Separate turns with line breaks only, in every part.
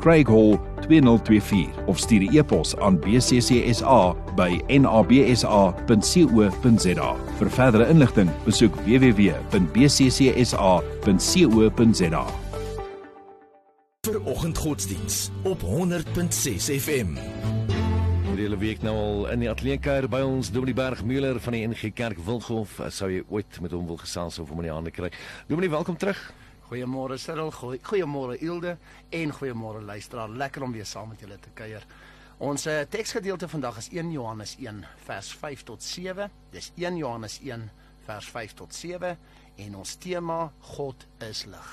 Craig Hall 2024 of stuur 'n e-pos aan bccsa by nabsa.co.za. Vir verdere inligting, besoek www.bccsa.co.za.
vir oggendgodsdiens op 100.6 FM.
Die hele week nou al in die ateljee by ons Dominee Berg Müller van die NG Kerk Wilghof. Sou jy ooit met hom wil gesels of hom in die hande kry? Dominee, welkom terug.
Goeiemôre Cyril, goeie, goeiemôre Ilde en goeiemôre luisteraar. Lekker om weer saam met julle te kuier. Ons uh, teksgedeelte vandag is 1 Johannes 1 vers 5 tot 7. Dis 1 Johannes 1 vers 5 tot 7 en ons tema God is lig.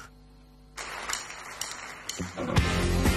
Onneembaar,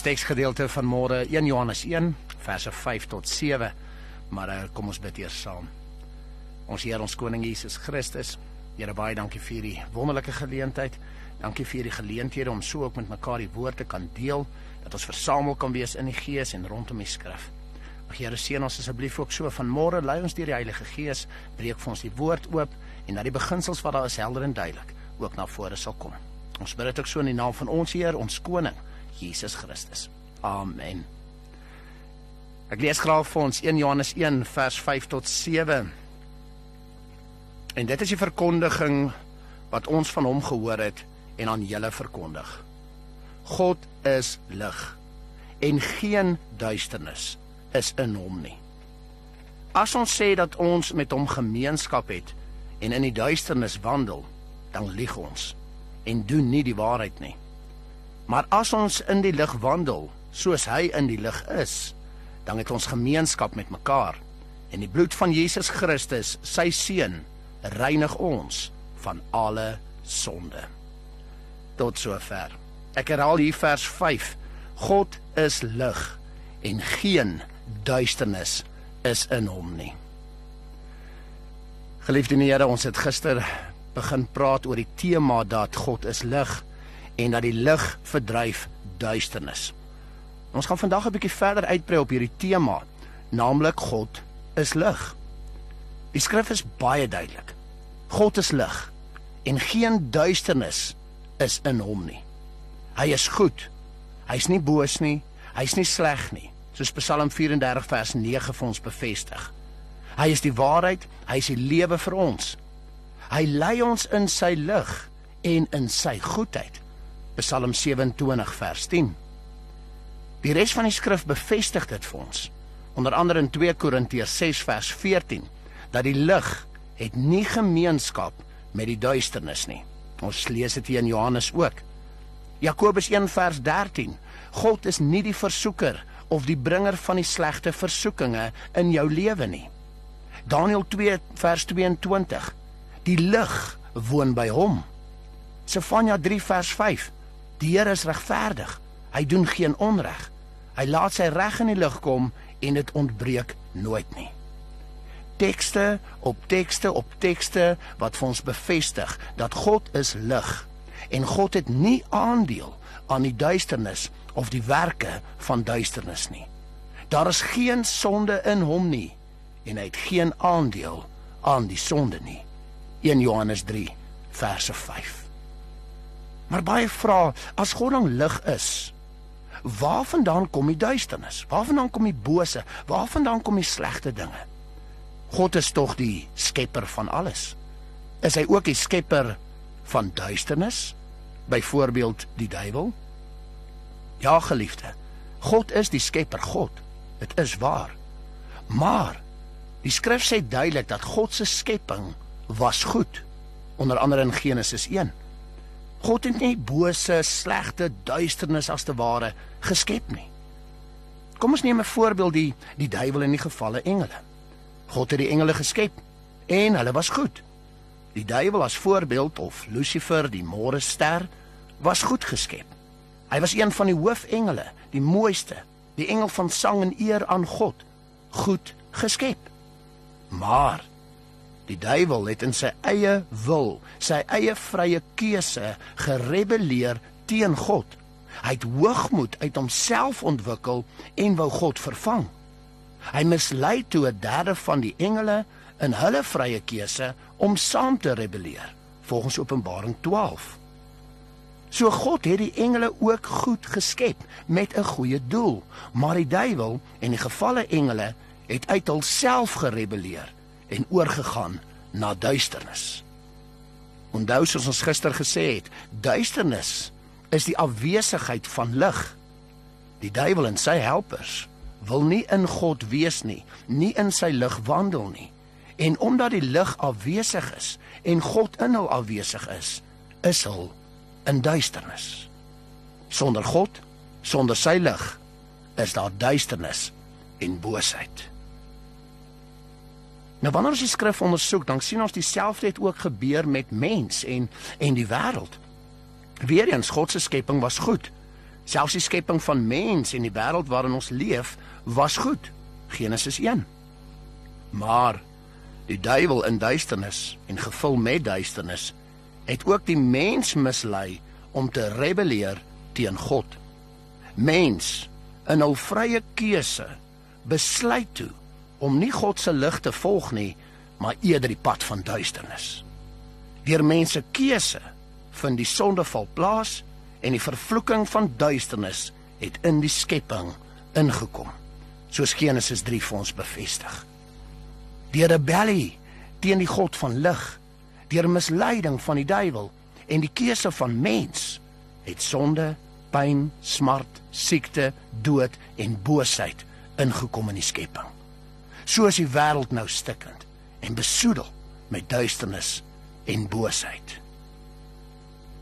Ons
teksgedeelte van môre 1 Johannes 1 verse 5 tot 7. Maar uh, kom ons bid eers saam. Ons Here ons koning Jesus Christus, Here baie dankie vir hierdie wonderlike geleentheid. Dankie vir hierdie geleenthede om so ook met mekaar die woord te kan deel, dat ons versamel kan wees in die gees en rondom die skrif. Mag Here seën ons asseblief ook so vanmôre lei ons deur die Heilige Gees, breek vir ons die woord oop en dat die beginsels wat daar is helder en duidelik ook na vore sal kom. Ons bid dit ook so in die naam van ons Heer, ons koning, Jesus Christus. Amen. Ek lees graag vir ons 1 Johannes 1 vers 5 tot 7. En dit is die verkondiging wat ons van hom gehoor het en aan julle verkondig. God is lig en geen duisternis is in hom nie. As ons sê dat ons met hom gemeenskap het en in die duisternis wandel, dan lieg ons en doen nie die waarheid nie. Maar as ons in die lig wandel, soos hy in die lig is, dan het ons gemeenskap met mekaar en die bloed van Jesus Christus, sy seun, reinig ons van alle sonde. Tot sover. Ek herhaal hier vers 5. God is lig en geen duisternis is in hom nie. Geliefde Here, ons het gister begin praat oor die tema dat God is lig en dat die lig verdryf duisternis. Ons gaan vandag 'n bietjie verder uitbrei op hierdie tema, naamlik God is lig. Die skrif is baie duidelik. God is lig en geen duisternis is in hom nie. Hy is goed. Hy's nie boos nie, hy's nie sleg nie, soos Psalm 34 vers 9 vir ons bevestig. Hy is die waarheid, hy is die lewe vir ons. Hy lei ons in sy lig en in sy goedheid. Psalm 27 vers 10. Die res van die skrif bevestig dit vir ons. Onder andere in 2 Korintiërs 6 vers 14 dat die lig het nie gemeenskap met die duisternis nie. Ons lees dit hier in Johannes ook. Jakobus 1 vers 13. God is nie die versoeker of die bringer van die slegte versoekinge in jou lewe nie. Daniël 2 vers 22. Die lig woon by hom. Sefanja 3 vers 5. Die Here is regverdig. Hy doen geen onreg. Hy laat sy reg in die lig kom en dit ontbreek nooit nie. Tekste op tekste op tekste wat vir ons bevestig dat God is lig en God het nie aandeel aan die duisternis of die werke van duisternis nie. Daar is geen sonde in hom nie en hy het geen aandeel aan die sonde nie. 1 Johannes 3 verse 5. Maar baie vra, as God dan lig is, waarvandaan kom die duisternis? Waarvandaan kom die bose? Waarvandaan kom die slegte dinge? God is tog die skepper van alles. Is hy ook die skepper van duisternis? Byvoorbeeld die duiwel? Ja, geliefde. God is die skepper God. Dit is waar. Maar die skrif sê duidelik dat God se skepping was goed. Onder andere in Genesis 1. God het nie bose, slegte duisternis as te ware geskep nie. Kom ons neem 'n voorbeeld die die duiwel en die gevalle engele. God het die engele geskep en hulle was goed. Die duiwel as voorbeeld of Lucifer, die môre ster, was goed geskep. Hy was een van die hoofengele, die mooiste, die engel van sang en eer aan God, goed geskep. Maar die duiwel het in sy eie wil, sy eie vrye keuse gerebelleer teen God. Hy het hoogmoed uit homself ontwikkel en wou God vervang. Hy mislei toe 'n derde van die engele in hulle vrye keuse om saam te rebelleer, volgens Openbaring 12. So God het die engele ook goed geskep met 'n goeie doel, maar die duiwel en die gefalle engele het uit hulself gerebelleer en oorgegaan na duisternis. Onthou soos ons gister gesê het, duisternis is die afwesigheid van lig. Die duiwel en sy helpers wil nie in God wees nie, nie in sy lig wandel nie. En omdat die lig afwesig is en God in hul afwesig is, is hul in duisternis. Sonder God, sonder sy lig, is daar duisternis en boosheid. Nou wanneer ons die skrif ondersoek, dan sien ons dieselfde het ook gebeur met mens en en die wêreld. Weereens God se skepping was goed. Selfs die skepping van mens en die wêreld waarin ons leef was goed. Genesis 1. Maar die duiwel in duisternis en gevul met duisternis het ook die mens mislei om te rebelleer teen God. Mens in hul vrye keuse besluit toe om nie God se lig te volg nie, maar eerder die pad van duisternis. Deur mense keuse vind die sondeval plaas en die vervloeking van duisternis het in die skepping ingekom. Soos Genesis 3 vir ons bevestig. Deur rebellie teen die God van lig, deur misleiding van die duiwel en die keuse van mens het sonde, pyn, smart, siekte, dood en boosheid ingekom in die skepping. So is die wêreld nou stikkend en besoedel met duisternis en boosheid.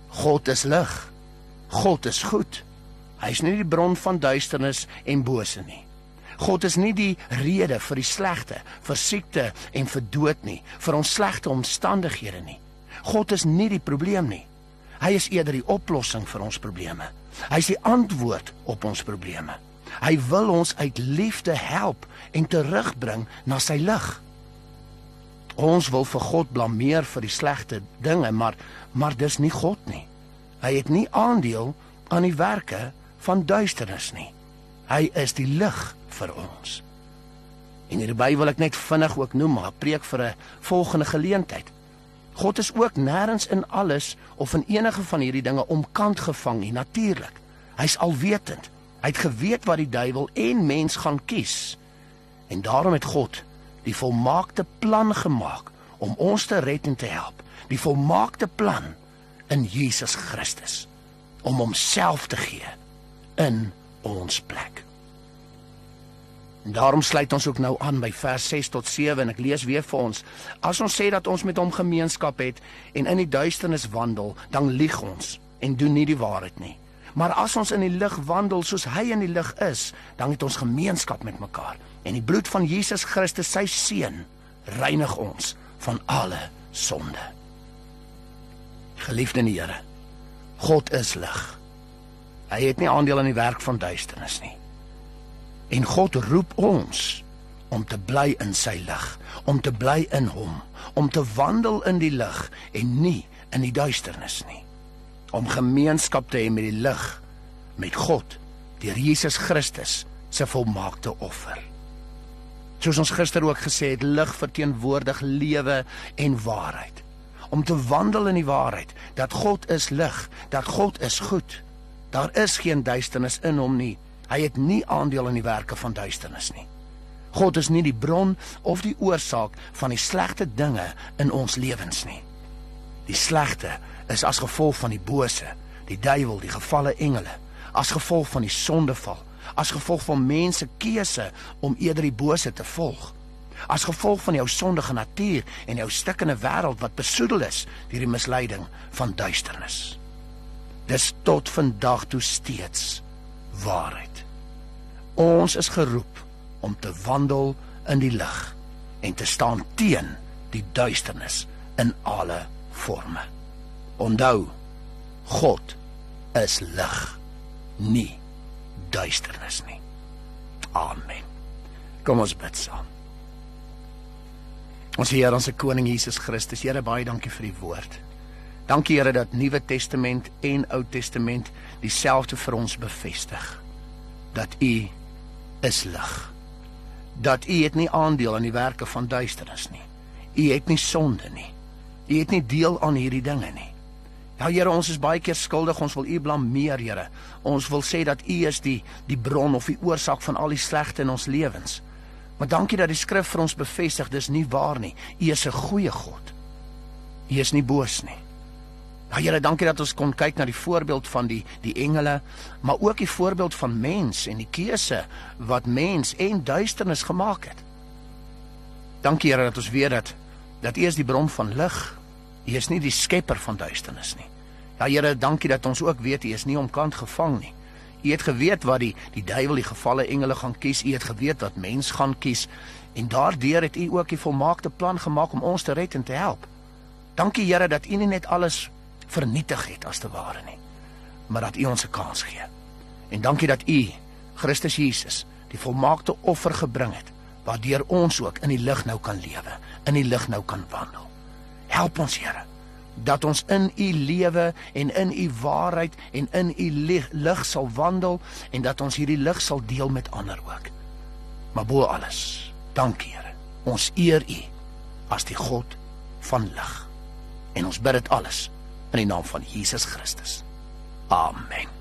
God is lig. God is goed. Hy is nie die bron van duisternis en bose nie. God is nie die rede vir die slegte, vir siekte en vir dood nie, vir ons slegte omstandighede nie. God is nie die probleem nie. Hy is eerder die oplossing vir ons probleme. Hy is die antwoord op ons probleme. Hy wil ons uit liefde help en terugbring na sy lig. Ons wil vir God blameer vir die slegte dinge, maar maar dis nie God nie. Hy het nie aandeel aan die werke van duisternis nie. Hy is die lig vir ons. En hierby wil ek net vinnig ook noem, maar preek vir 'n volgende geleentheid. God is ook nêrens in alles of in enige van hierdie dinge omkant gevang nie, natuurlik. Hy's alwetend. Hy het geweet wat die duiwel en mens gaan kies. En daarom het God die volmaakte plan gemaak om ons te red en te help. Die volmaakte plan in Jesus Christus om homself te gee in ons plek. En daarom sluit ons ook nou aan by vers 6 tot 7 en ek lees weer vir ons. As ons sê dat ons met hom gemeenskap het en in die duisternis wandel, dan lieg ons en doen nie die waarheid nie. Maar as ons in die lig wandel soos hy in die lig is, dan het ons gemeenskap met mekaar en die bloed van Jesus Christus, sy seun, reinig ons van alle sonde. Geliefde in die Here, God is lig. Hy het nie aandeel aan die werk van duisternis nie. En God roep ons om te bly in sy lig, om te bly in hom, om te wandel in die lig en nie in die duisternis nie. Om gemeenskap te hê met die lig, met God, deur Jesus Christus se volmaakte offer. Soos ons gister ook gesê het, lig verteenwoordig lewe en waarheid. Om te wandel in die waarheid dat God is lig, dat God is goed. Daar is geen duisternis in hom nie. Hy het nie aandeel in die werke van duisternis nie. God is nie die bron of die oorsaak van die slegte dinge in ons lewens nie. Die slegte is as gevolg van die bose, die duiwel, die gefalle engele, as gevolg van die sondeval, as gevolg van mense keuse om eerder die bose te volg. As gevolg van jou sondige natuur en jou stikkende wêreld wat besoedel is deur die misleiding van duisternis. Dis tot vandag toe steeds waarheid. Ons is geroep om te wandel in die lig en te staan teen die duisternis in alle forme. Onthou, God is lig, nie duisternis nie. Amen. Kom ons bid saam. Ons Here, ons koning Jesus Christus, Here baie dankie vir die woord. Dankie Here dat Nuwe Testament en Ou Testament dieselfde vir ons bevestig. Dat U is lig. Dat U het nie aandeel aan die werke van duisternis nie. U het nie sonde nie. U het nie deel aan hierdie dinge nie. Ja Here, ons is baie keer skuldig. Ons wil U blameer, Here. Ons wil sê dat U is die die bron of die oorsaak van al die slegte in ons lewens. Maar dankie dat die skrif vir ons bevestig dis nie waar nie. U is 'n goeie God. U is nie boos nie. Ja Here, dankie dat ons kon kyk na die voorbeeld van die die engele, maar ook die voorbeeld van mens en die keuse wat mens en duisternis gemaak het. Dankie Here dat ons weet dat dat U is die bron van lig. U is nie die skepper van duisternis nie. Ja Here, dankie dat ons ook weet U is nie omkant gevang nie. U het geweet wat die die duiwel die gevalle engele gaan kies. U het geweet wat mens gaan kies en daardeur het U ook die volmaakte plan gemaak om ons te red en te help. Dankie Here dat U nie net alles vernietig het as te ware nie, maar dat U ons 'n kans gee. En dankie dat U Christus Jesus die volmaakte offer gebring het waardeur ons ook in die lig nou kan lewe, in die lig nou kan wandel. Help ons, Here, dat ons in u lewe en in u waarheid en in u lig sal wandel en dat ons hierdie lig sal deel met ander ook. Maar bo alles, dankie Here. Ons eer u as die God van lig. En ons bid dit alles in die naam van Jesus Christus. Amen.